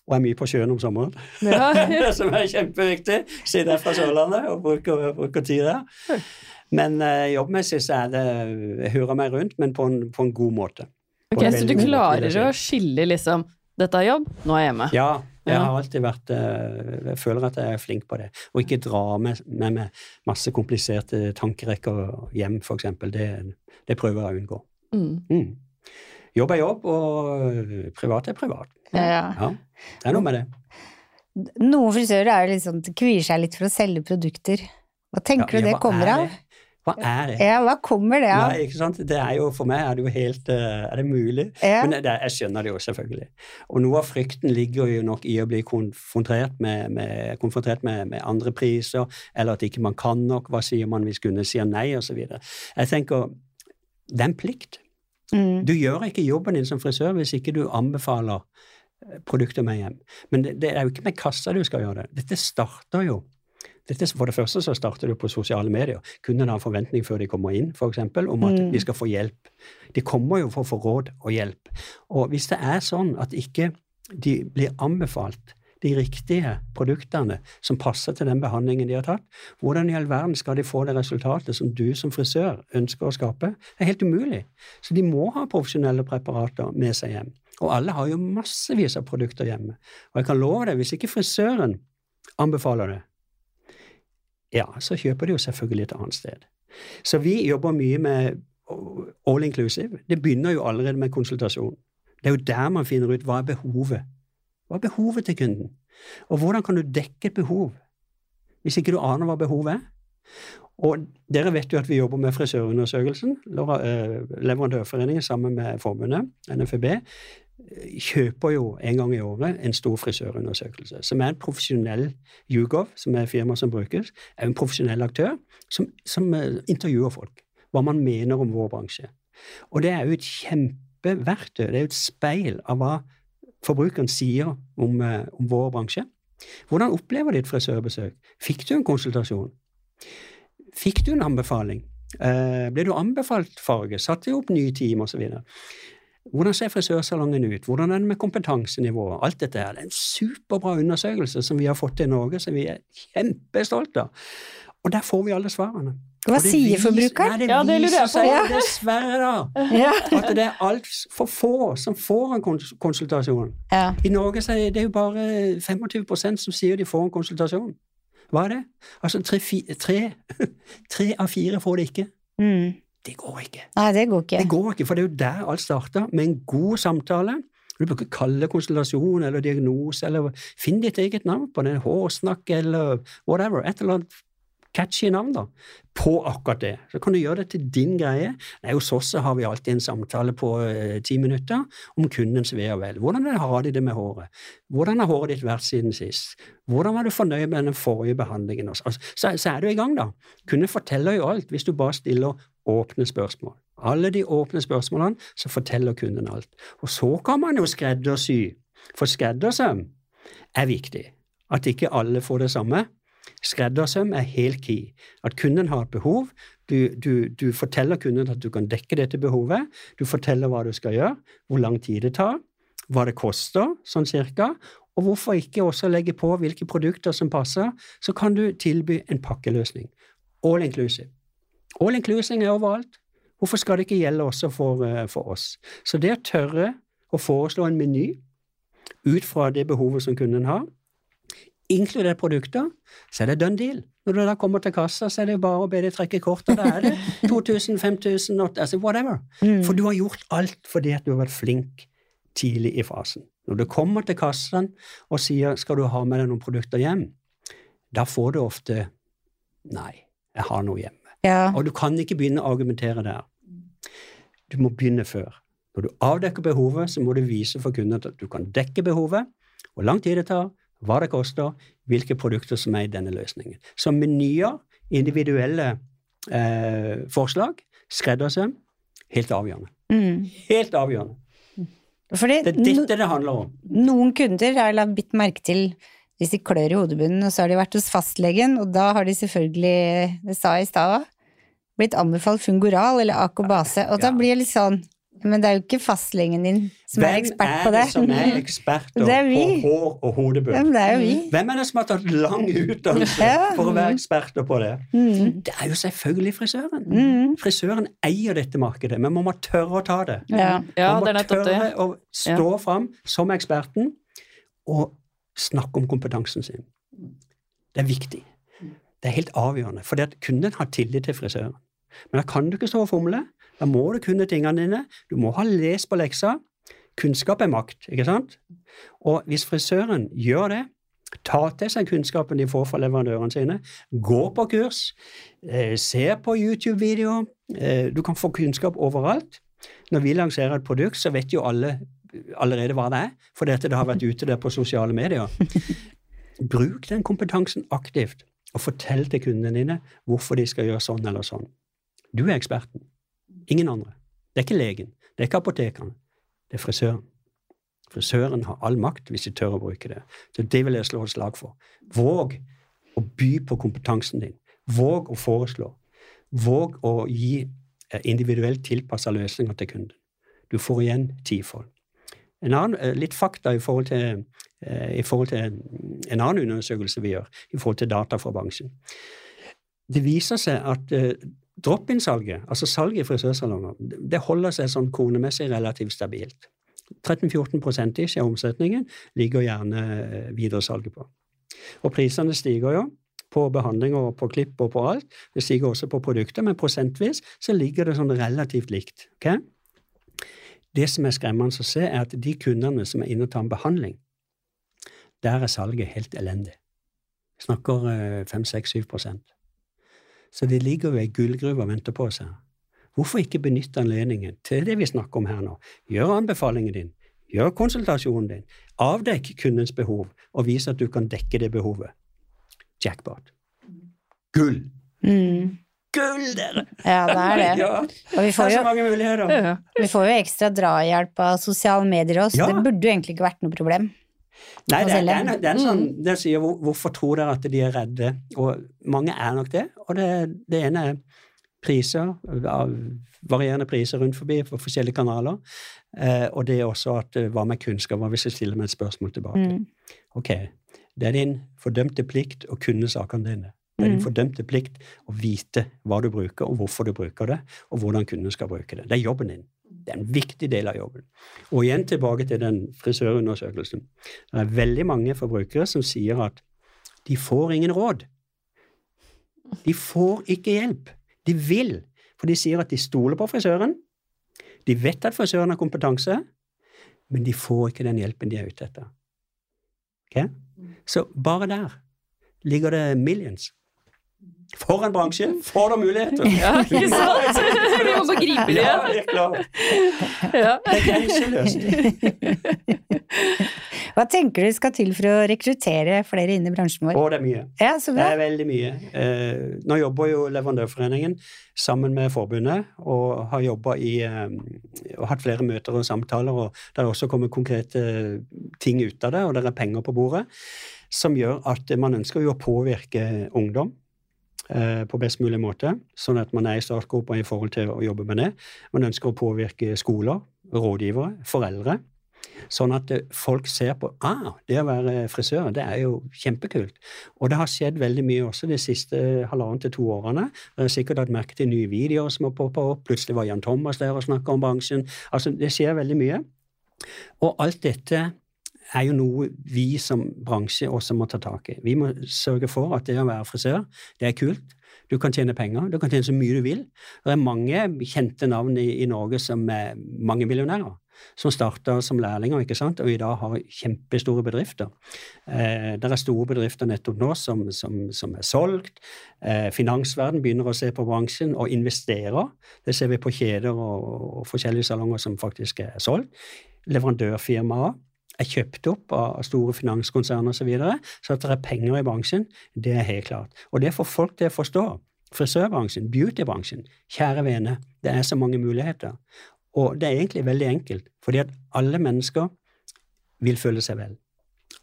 Og er mye på sjøen om sommeren, Ja. som er kjempeviktig. Siden jeg er fra Sørlandet og bruker, bruker tid der. Men uh, jobbmessig så er det Jeg hører meg rundt, men på en, på en god måte. Ok, Så du klarer å skille liksom Dette er jobb, nå er jeg hjemme. Ja, jeg har alltid vært eh, Jeg føler at jeg er flink på det. Og ikke dra med, med meg masse kompliserte tankerekker hjem, eksempel. Det, det prøver jeg å unngå. Mm. Mm. Jobb er jobb, og privat er privat. Ja. Ja, det er noe med det. Noen frisører er sånn, kvier seg litt for å selge produkter. Hva tenker Ja, du det kommer er av? Hva er det? Ja, hva kommer det av? Nei, ikke sant? Det er jo, for meg er det jo helt eh, Er det mulig? Ja. Men det, jeg skjønner det jo, selvfølgelig. Og noe av frykten ligger jo nok i å bli konfrontert med, med, konfrontert med, med andre priser, eller at ikke man kan nok. Hva sier man hvis kunden sier nei, osv. Jeg tenker det er en plikt. Mm. Du gjør ikke jobben din som frisør hvis ikke du anbefaler eh, produkter med hjem. Men det, det er jo ikke med kassa du skal gjøre det. Dette starter jo dette, For det første så starter det på sosiale medier. Kunne har en forventning før de kommer inn, for eksempel, om at Mm. de skal få hjelp. De kommer jo for å få råd og hjelp. Og hvis det er sånn at ikke de blir anbefalt de riktige produktene som passer til den behandlingen de har tatt, hvordan i all verden skal de få det resultatet som du som frisør ønsker å skape? Det er helt umulig. Så de må ha profesjonelle preparater med seg hjem. Og alle har jo massevis av produkter hjemme. Og jeg kan love deg, hvis ikke frisøren anbefaler det, ja, så kjøper de jo selvfølgelig et annet sted. Så vi jobber mye med all inclusive. Det begynner jo allerede med konsultasjon. Det er jo der man finner ut hva er behovet. Hva er behovet til kunden? Og hvordan kan du dekke et behov hvis ikke du aner hva behovet er? Og dere vet jo at vi jobber med frisørundersøkelsen. Eh, Leverandørforeningen sammen med forbundet, NFB, kjøper jo en gang i året en stor frisørundersøkelse, som er en profesjonell YouGov, som er firma som brukes, er en profesjonell aktør som, som eh, intervjuer folk. Hva man mener om vår bransje. Og det er jo et kjempeverktøy. Det er jo et speil av hva forbrukeren sier om, eh, om vår bransje. Hvordan opplever de et frisørbesøk? Fikk du en konsultasjon? Fikk du en anbefaling? Eh, ble du anbefalt farge? Satte de opp nye team osv.? Hvordan ser frisørsalongen ut? Hvordan er det med kompetansenivået? Alt dette her. Det er en superbra undersøkelse som vi har fått til i Norge, som vi er kjempestolte av. Og der får vi alle svarene. Hva sier forbrukeren? Ja, det lurer jeg på. Ja. dessverre, da, Ja. at det er altfor få som får en konsultasjon. ja. I Norge så er det jo bare 25% som sier de får en konsultasjon. Hva er det? Altså tre, tre, tre av fire får det ikke. Mm. Det går ikke. Nei, det går ikke. Det går ikke, for det er jo der alt starter, med en god samtale. Du ikke kalle konstellasjon eller diagnose, eller finn ditt eget navn på det, hårsnakk eller whatever, et eller annet catchy navn da, på akkurat det. Så kan du gjøre det til din greie. Nei, hos oss har vi alltid en samtale på eh, ti minutter om kundens ve og vel. Hvordan har de det med håret? Hvordan har håret ditt vært siden sist? Hvordan var du fornøyd med den forrige behandlingen? Altså, så, så er du i gang, da. Kunden forteller jo alt hvis du bare stiller åpne spørsmål. Alle de åpne spørsmålene, så forteller kunden alt. Og så kan man jo skreddersy, for skreddersøm er viktig. At ikke alle får det samme. Skreddersøm er helt key. At kunden har et behov. Du, du, du forteller kunden at du kan dekke dette behovet. Du forteller hva du skal gjøre, hvor lang tid det tar, hva det koster, sånn cirka. Og hvorfor ikke også legge på hvilke produkter som passer, så kan du tilby en pakkeløsning. All inclusive. All inclusion er overalt. Hvorfor skal det ikke gjelde også for, eh, for oss? Så det å tørre å foreslå en meny ut fra det behovet som kunden har, inkludert produkter, så er det done deal. Når du da kommer til kassa, så er det bare å be deg trekke kort, og da er det 2000, 5000, åtte- altså whatever. Mm. For du har gjort alt fordi at du har vært flink tidlig i fasen. Når du kommer til kassen og sier 'skal du ha med deg noen produkter hjem', da får du ofte 'nei, jeg har noe hjemme'. Ja. Og du kan ikke begynne å argumentere der. du må begynne før. Når du avdekker behovet, så må du vise for kunden at du kan dekke behovet, hvor lang tid det tar, hva det koster, hvilke produkter som er i denne løsningen. Så menyer, individuelle eh, forslag, skreddersøm, helt avgjørende. Mm. Helt avgjørende. Fordi Det er dette det handler om. noen kunder har jeg bitt merke til hvis de klør i hodebunnen, og så har de vært hos fastlegen, og da har de selvfølgelig, det sa jeg i stad òg, blitt anbefalt Fungoral eller Akobase, og da Ja. blir det litt sånn Men det er jo ikke fastlegen din som er ekspert på det. Hvem er det som er eksperter er på hår og Ja, hodebunn? men det er jo vi. Hvem er det som har tatt lang utdannelse Ja. for å være eksperter på det? Mm. Det er jo selvfølgelig frisøren. Mm. Frisøren eier dette markedet, men man må tørre å ta det. Ja. Ja, man må det er nettopp det. tørre å stå fram som eksperten og snakke om kompetansen sin. Det er viktig. Det er helt avgjørende, for kunden har tillit til frisøren. Men da kan du ikke stå og fomle. Da må du kunne tingene dine. Du må ha lest på leksa. Kunnskap er makt, ikke sant? Og hvis frisøren gjør det, tar til seg kunnskapen de får fra leverandørene sine, går på kurs, eh, ser på YouTube-videoer, eh, du kan få kunnskap overalt. Når vi lanserer et produkt, så vet jo alle allerede hva det er, fordi det har vært ute der på sosiale medier. Bruk den kompetansen aktivt, og fortell til kundene dine hvorfor de skal gjøre sånn eller sånn. Du er eksperten. Ingen andre. Det er ikke legen. Det er ikke apotekeren. Det er frisøren. Frisøren har all makt hvis de tør å bruke det. Så det vil jeg slå et slag for. Våg å by på kompetansen din. Våg å foreslå. Våg å gi eh, individuelt tilpassa løsninger til kunden. Du får igjen tifold. En annen, eh, litt fakta i forhold, til, eh, i forhold til en annen undersøkelse vi gjør, i forhold til data fra bransjen. Det viser seg at eh, drop-in-salget, altså salget i frisørsalonger, det holder seg sånn kronemessig relativt stabilt. 13-14 ish av omsetningen ligger gjerne videresalget på. Og prisene stiger jo på behandling og på klipp og på alt. Det stiger også på produkter, men prosentvis så ligger det sånn relativt likt. ok? Det som er skremmende å se, er at de kundene som er inne og tar en behandling, der er salget helt elendig. Vi snakker 5-6-7% Så de ligger jo i ei gullgruve og venter på seg. Hvorfor ikke benytte anledningen til det vi snakker om her nå? Gjør anbefalingen din, gjør konsultasjonen din, avdekk kundens behov, og vis at du kan dekke det behovet. Jackpot. Gull! Mm. Gull, dere! Ja, det er det. Ja, Og vi det får er jo så mange muligheter. Ja. Vi får jo ekstra drahjelp av sosiale medier også, så Ja. det burde jo egentlig ikke vært noe problem. Nei, det, det, er, det er en sånn, det sier hvor, hvorfor tror dere at de er redde? Og mange er nok det. Og det, det ene er priser, av varierende priser rundt forbi på forskjellige kanaler. Eh, og det er også at eh, hva med kunnskap? Hva hvis jeg stiller meg et spørsmål tilbake? Mm. Ok, det er din fordømte plikt å kunne sakene dine. Det er din Mm. fordømte plikt å vite hva du bruker, og hvorfor du bruker det, og hvordan kunden skal bruke det. Det er jobben din. Det er en viktig del av jobben. Og igjen tilbake til den frisørundersøkelsen. Det er veldig mange forbrukere som sier at de får ingen råd. De får ikke hjelp. De vil, for de sier at de stoler på frisøren. De vet at frisøren har kompetanse, men de får ikke den hjelpen de er ute etter. Ok? Så bare der ligger det millions. For en bransje! For noen muligheter! Ja, ikke sant? Vi må bare gripe det. Ja, det er klart. Ja. Det er grenseløst. Hva tenker du skal til for å rekruttere flere inn i bransjen vår? Å, det er mye. Ja, så Det er veldig mye. Eh, nå jobber jo Leverandørforeningen sammen med forbundet og har jobba i eh, og hatt flere møter og samtaler, og det har også kommet konkrete ting ut av det, og det er penger på bordet, som gjør at man ønsker jo å påvirke ungdom på best mulig måte, sånn at man er i startgropa i forhold til å jobbe med det. Man ønsker å påvirke skoler, rådgivere, foreldre. Sånn at eh, folk ser på ah, det å være frisør, det er jo kjempekult. Og det har skjedd veldig mye også de siste halvannen til to årene. Jeg har sikkert hatt merke til nye videoer som har poppa opp. Plutselig var Jan Thomas der og snakka om bransjen. Altså, det skjer veldig mye. Og alt dette er jo noe vi som bransje også må ta tak i. Vi må sørge for at det å være frisør, det er kult. Du kan tjene penger, du kan tjene så mye du vil. Det er mange kjente navn i, i Norge som er mange millionærer. som starta som lærlinger, ikke sant, og i dag har kjempestore bedrifter. Eh, det er store bedrifter nettopp nå som, som, som er solgt. Eh, finansverden begynner å se på bransjen og investerer. Det ser vi på kjeder og, og forskjellige salonger som faktisk er solgt. Leverandørfirmaer er kjøpt opp av store finanskonsern osv., så, videre, så at det er penger i bransjen, det er helt klart. Og det får folk til å forstå. Frisørbransjen, beautybransjen, kjære vene, det er så mange muligheter. Og det er egentlig veldig enkelt, fordi at alle mennesker vil føle seg vel.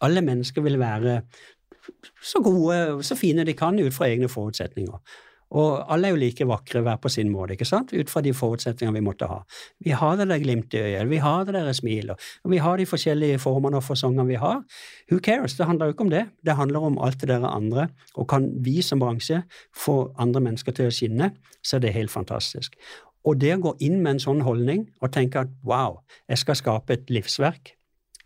Alle mennesker vil være så gode så fine de kan ut fra egne forutsetninger. Og alle er jo like vakre hver på sin måte, ikke sant, ut fra de forutsetningene vi måtte ha. Vi har det der glimtet i øyet, vi har det der smilet, og vi har de forskjellige formene og fasongene vi har. Who cares? Det handler jo ikke om det. Det handler om alt det der andre. Og kan vi som bransje få andre mennesker til å skinne, så er det helt fantastisk. Og det å gå inn med en sånn holdning og tenke at wow, jeg skal skape et livsverk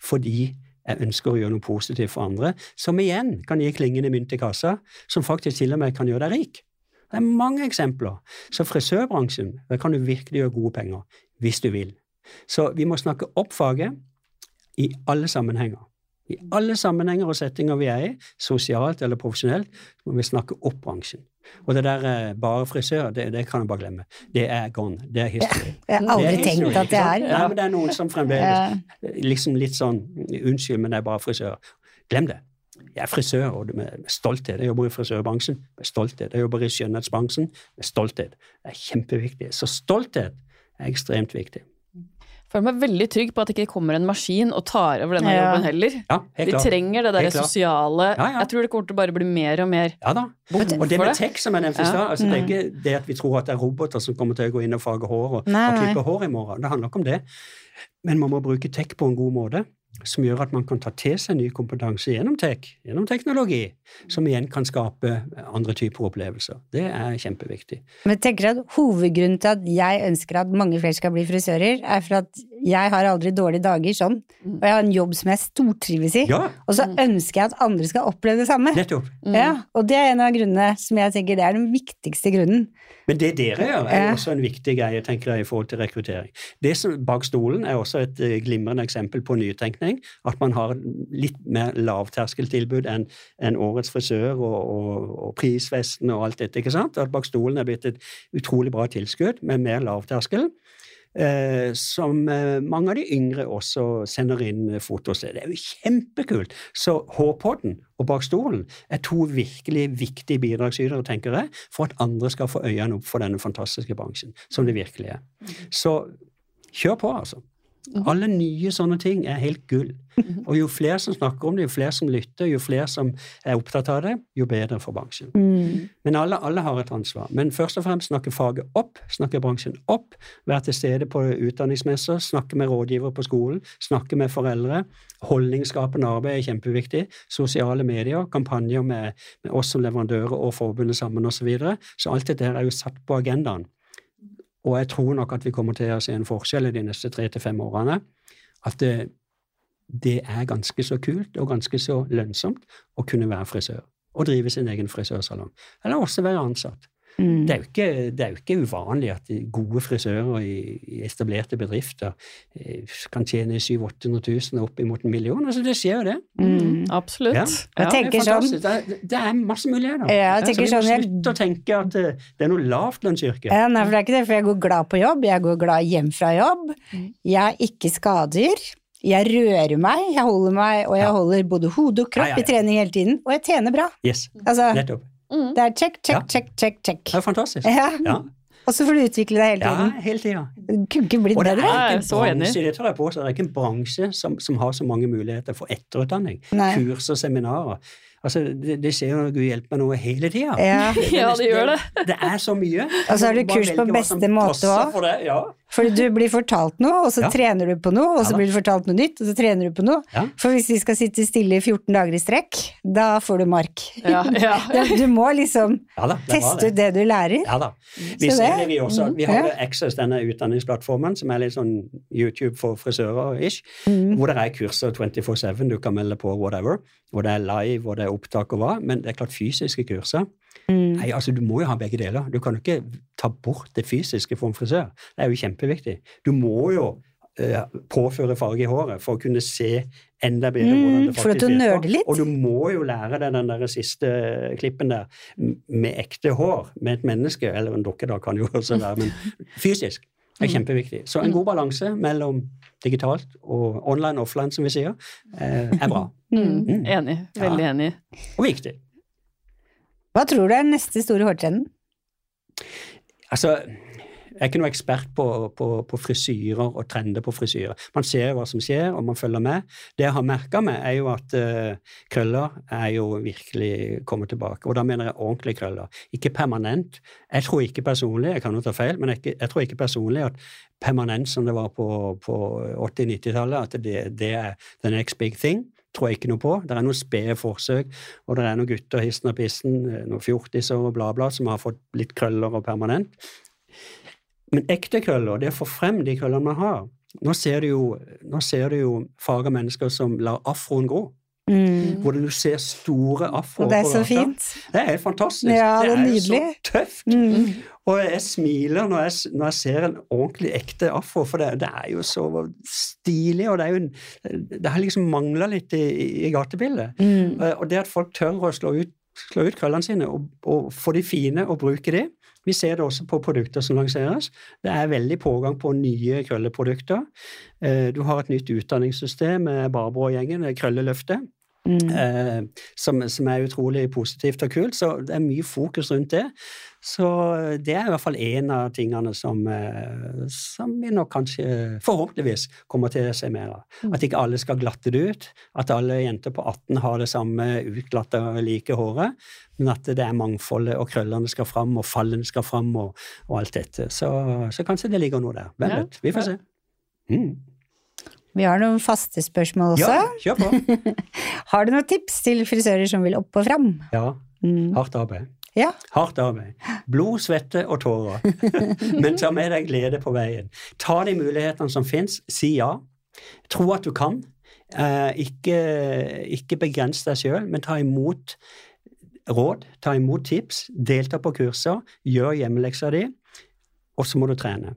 fordi jeg ønsker å gjøre noe positivt for andre, som igjen kan gi klingende mynt i kassa, som faktisk til og med kan gjøre deg rik. Det er mange eksempler. Så frisørbransjen, der kan du virkelig gjøre gode penger, hvis du vil. Så vi må snakke opp faget i alle sammenhenger. I alle sammenhenger og settinger vi er i, sosialt eller profesjonelt, må vi snakke opp bransjen. Og det der eh, bare frisør, det, det kan jeg bare glemme. Det er gone. Det er history. Jeg har aldri er tenkt at det er. Ja, men det er noen som fremdeles liksom litt sånn Unnskyld, men det er bare frisør. Glem det. Jeg er frisør og det med, med stolthet. Jeg jobber i frisørbransjen med stolthet. Jeg jobber i skjønnhetsbransjen med stolthet. Det er kjempeviktig. Så stolthet er ekstremt viktig. Føler meg veldig trygg på at det ikke kommer en maskin og tar over denne Ja. jobben heller. Ja, helt Vi klart. trenger det der sosiale Ja, ja. Jeg tror det kommer til å bare bli mer og mer Ja da. Og det med tech som jeg nevnte i Ja. stad, altså det er ikke det at vi tror at det er roboter som kommer til å gå inn og farge hår og, Nei, og nei. klippe hår i morgen. Det handler ikke om det. Men man må bruke tech på en god måte, som gjør at man kan ta til seg ny kompetanse gjennom tech, gjennom teknologi, som igjen kan skape andre typer opplevelser. Det er kjempeviktig. Men jeg tenker at hovedgrunnen til at jeg ønsker at mange flere skal bli frisører, er for at jeg har aldri dårlige dager sånn, og jeg har en jobb som jeg stortrives i, Ja, og så ønsker jeg at andre skal oppleve det samme. nettopp. Ja, og det er en av grunnene som jeg tenker det er den viktigste grunnen. Men det dere gjør, er Ja. også en viktig greie tenker jeg, i forhold til rekruttering. Det som Bak stolen er også et eh, glimrende eksempel på nytenkning. At man har litt mer lavterskeltilbud enn en Årets frisør og, og, og Prisfesten og alt dette. ikke sant? At Bak stolen er blitt et utrolig bra tilskudd med mer lavterskel. Eh, som eh, mange av de yngre også sender inn fotos til. Det er jo kjempekult! Så Hårpodden og Bak stolen er to virkelig viktige bidragsytere, tenker jeg, for at andre skal få øynene opp for denne fantastiske bransjen, som det virkelig er. Så kjør på, altså. Alle nye sånne ting er helt gull. Og jo flere som snakker om det, jo flere som lytter, jo flere som er opptatt av det, jo bedre for bransjen. Men alle, alle har et ansvar. Men først og fremst snakke faget opp, snakke bransjen opp, være til stede på utdanningsmesser, snakke med rådgivere på skolen, snakke med foreldre. Holdningsskapende arbeid er kjempeviktig. Sosiale medier, kampanjer med, med oss som leverandører og forbundet sammen osv. Så, videre. så alt dette er jo satt på agendaen. Og jeg tror nok at vi kommer til å se en forskjell i de neste tre til fem årene. At det, det er ganske så kult og ganske så lønnsomt å kunne være frisør. Og drive sin egen frisørsalong. Eller også være ansatt. Mm. Det er, jo ikke, det er jo ikke uvanlig at gode frisører i, i etablerte bedrifter eh, kan tjene 700 000 000 opp imot en million. Altså, det skjer jo det. Mm. Absolutt. Ja. Ja. det er sånn- fantastisk. Det er, det er masse muligheter. Ja, jeg så tenker må sånn, jeg- slutte å tenke at eh, det er noe lavtlønnsyrke. Ja, nei, for det er ikke det, for jeg går glad på jobb, jeg går glad hjem fra jobb, jeg har ikke skader, jeg rører meg, jeg holder meg, og jeg Ja. holder både hode og kropp Ja, ja, ja. i trening hele tiden, og jeg tjener bra. Yes, Altså, nettopp. Mm. det er check, check, Ja. check, check, check. Det er fantastisk. Ja. Ja, Og så får du utvikle deg hele tiden. ja hele tiden. Det kunne ikke blitt er bedre. Det er ikke en bransje som, som har så mange muligheter for etterutdanning. Nei. Kurs og seminarer. Altså, det, det skjer jo gud hjelpe meg noe hele tida. Ja. Ja, det gjør det. Det er så mye. Og så har du kurs på beste måte òg. for det, Ja. Fordi du blir fortalt noe, og så Ja. trener du på noe, og så Ja blir du fortalt noe nytt, og så trener du på noe. Ja. For hvis vi skal sitte stille i 14 dager i strekk, da får du mark. Ja, ja. Du- må liksom da, det teste det. ut det du lærer. Ja da. Vi Så ser det- det, vi også. Vi har jo Access, denne utdanningsplattformen, som er litt sånn YouTube for frisører-ish. Mm. Hvor det er kurser 24-7, du kan melde på whatever. Hvor det er live, hvor det er opptak og hva. Men det er klart fysiske kurser. Mm. Nei, altså Du må jo ha begge deler. Du kan jo ikke ta bort det fysiske for en frisør. Det er jo kjempeviktig. Du må jo eh, påføre farge i håret for å kunne se enda bedre Mm, hvordan det faktisk du virker. litt. Og du må jo lære deg den der siste klippen der med ekte hår, med et menneske, eller en dokke da kan jo også være, men fysisk. er Mm. kjempeviktig. Så en god balanse mellom digitalt og online og offline, som vi sier, eh, er bra. Mm. Mm. Enig. Ja. Veldig enig. Og viktig. Hva tror du er den neste store hårtrenden? Altså, jeg er ikke noe ekspert på, på, på frisyrer og trender på frisyrer. Man ser hva som skjer, og man følger med. Det jeg har merka meg, er jo at uh, krøller er jo virkelig kommet tilbake. Og da mener jeg ordentlige krøller, ikke permanent. Jeg tror ikke personlig, jeg kan jo ta feil, men jeg, jeg tror ikke personlig at permanent som det var på, på 80-90-tallet, at det, det er the next big thing. Tror jeg ikke noe på. Det er noen spede forsøk, og det er noen gutter hissen og pissen, eh, noen fjortiser og bla, bla, som har fått litt krøller og permanent. Men ekte krøller, det er å få frem de krøllene man har. Nå ser du jo, nå ser du jo farga mennesker som lar afroen gro. Mm. Hvor du ser store afroer Og det er så fint. Det er helt fantastisk. Ja, det er jo er så tøft. Mm. Og jeg smiler når jeg, når jeg ser en ordentlig ekte afro, for det, det er jo så stilig, og det er jo en, Det har liksom mangla litt i, i gatebildet. Mm. Eh, Og det at folk tør å slå ut, slå ut krøllene sine og, og få de fine og bruke de. Vi ser det også på produkter som lanseres. Det er veldig pågang på nye krølleprodukter. Eh, Du har et nytt utdanningssystem med Barbro-gjengen, Krølleløftet, Mm. eh, som, som er utrolig positivt og kult. Så det er mye fokus rundt det. Så det er i hvert fall en av tingene som, eh, som vi nok kanskje forhåpentligvis kommer til å se mer av. At ikke alle skal glatte det ut. At alle jenter på 18 har det samme utglatte, like håret. Men at det er mangfoldet, og krøllene skal fram, og fallene skal fram, og, og alt dette. Så, så kanskje det ligger noe der. Hvem vet? Vi får se. Mm. Vi har noen faste spørsmål også. Ja, kjør på. Har du noen tips til frisører som vil opp og fram? Ja, Mm. hardt arbeid. Ja. Hardt arbeid. Blod, svette og tårer. Men ta med deg glede på veien. Ta de mulighetene som fins. Si ja. Tro at du kan. Eh, ikke, ikke begrens deg sjøl, men ta imot råd, ta imot tips, delta på kurser, gjør hjemmeleksa di, og så må du trene.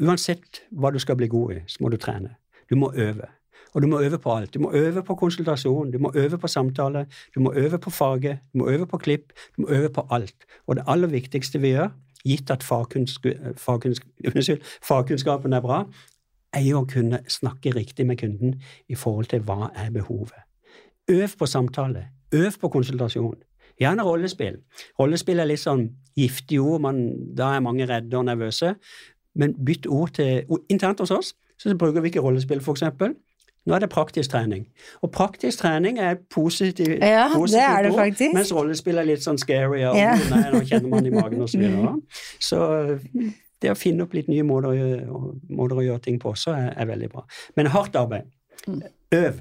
Uansett hva du skal bli god i, så må du trene. Du må øve. Og du må øve på alt. Du må øve på konsultasjon, du må øve på samtale, du må øve på faget, du må øve på klipp, du må øve på alt. Og det aller viktigste vi gjør, gitt at fagkunnsk fagkunnsk unnskyld, fagkunnskapen er bra, er jo å kunne snakke riktig med kunden i forhold til hva er behovet. Øv på samtale. Øv på konsultasjon. Gjerne rollespill. Rollespill er litt sånn giftig ord, man, da er mange redde og nervøse. Men bytt ord til Internt hos oss så bruker vi ikke rollespill, eksempel. Nå er det praktisk trening. Og praktisk trening er et positiv, Ja, det er det faktisk. mens rollespill er litt sånn scary, og Ja. nei, nå kjenner man i magen og så videre. Så det å finne opp litt nye måter å gjøre, måter å gjøre ting på også er, er veldig bra. Men hardt arbeid. Øv.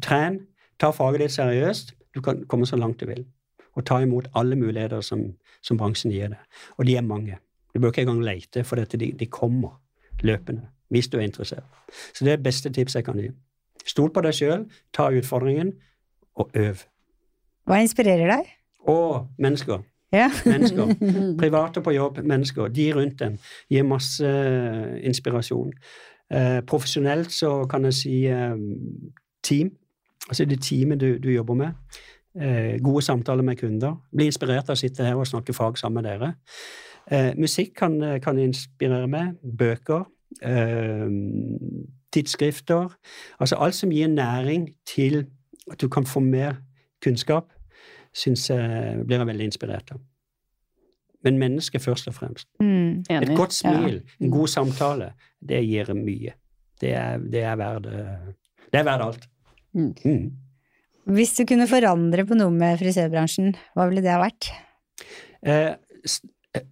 Tren. Ta faget ditt seriøst. Du kan komme så langt du vil. Og ta imot alle muligheter som, som bransjen gir deg. Og de er mange. Du bør ikke engang lete, for dette, de, de kommer løpende hvis du er interessert. Så det er det beste tipset jeg kan gi. Stol på deg sjøl, ta utfordringen, og øv. Hva inspirerer deg? Å, mennesker. Ja. Mennesker. Private på jobb, mennesker. De rundt dem gir masse eh, inspirasjon. Eh, profesjonelt så kan jeg si eh, team. Altså det teamet du, du jobber med. Eh, gode samtaler med kunder. Bli inspirert av å sitte her og snakke fag sammen med dere. Eh, musikk kan, kan inspirere meg. Bøker. Eh, tidsskrifter. Altså alt som gir næring til at du kan få mer kunnskap, syns jeg blir jeg veldig inspirert av. Men mennesket først og fremst. Mm. Et godt smil, Ja. en god samtale, det gir mye. Det er, det er verdt Det er verdt alt. Mm. Mm. Hvis du kunne forandre på noe med frisørbransjen, hva ville det ha vært? Eh, s-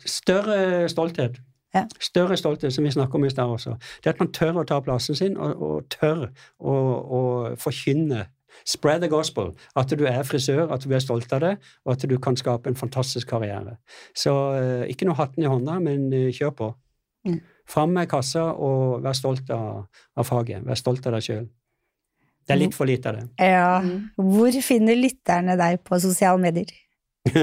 større stolthet. Ja. Større stolthet, som vi snakket om i stad også. Det at man tør å ta plassen sin, og, og tør å, å forkynne Spread the gospel. At du er frisør, at du er stolt av det, og at du kan skape en fantastisk karriere. Så eh, ikke noe hatten i hånda, men eh, kjør på. Mm. Fram med kassa, og vær stolt av, av faget. Vær stolt av deg sjøl. Det er litt for lite av det. Ja. Mm. Hvor finner lytterne deg på sosiale medier?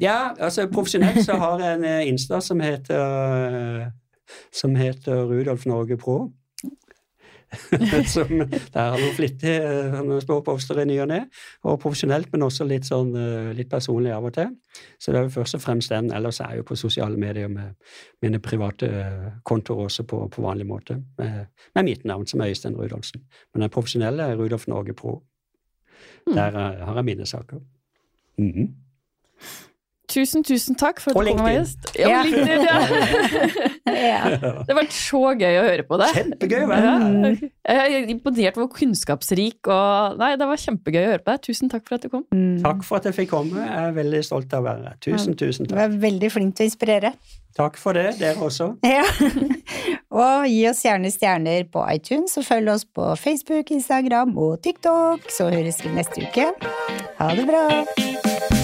Ja, altså profesjonelt så har jeg en eh, Insta som heter eh, som heter Rudolf Norge Pro. som, der har noen flittig noen små poster i ny og ne, og profesjonelt, men også litt sånn litt personlig av og til. Så det er jo først og fremst den. Ellers er jeg jo på sosiale medier med mine private kontoer også på, på vanlig måte, med, med, mitt navn, som er Øystein Rudolfsen. Men den profesjonelle er Rudolf Norge Pro. Mm. Der har jeg mine saker. Mm -hmm. Tusen, tusen takk for at du kom, gjest. Ja, LinkedIn, ja. ja. Det har vært så gøy å høre på deg. Kjempegøy, vel? Jeg er imponert hvor kunnskapsrik og Nei, det var kjempegøy å høre på deg. Tusen takk for at du kom. Mm. Takk for at jeg fikk komme. Jeg er veldig stolt av å være her. Tusen, tusen takk. Du er veldig flink til å inspirere. Takk for det, dere også. Ja. Og gi oss gjerne stjerner på iTunes, og følg oss på Facebook, Instagram og TikTok. Så høres vi neste uke. Ha det bra.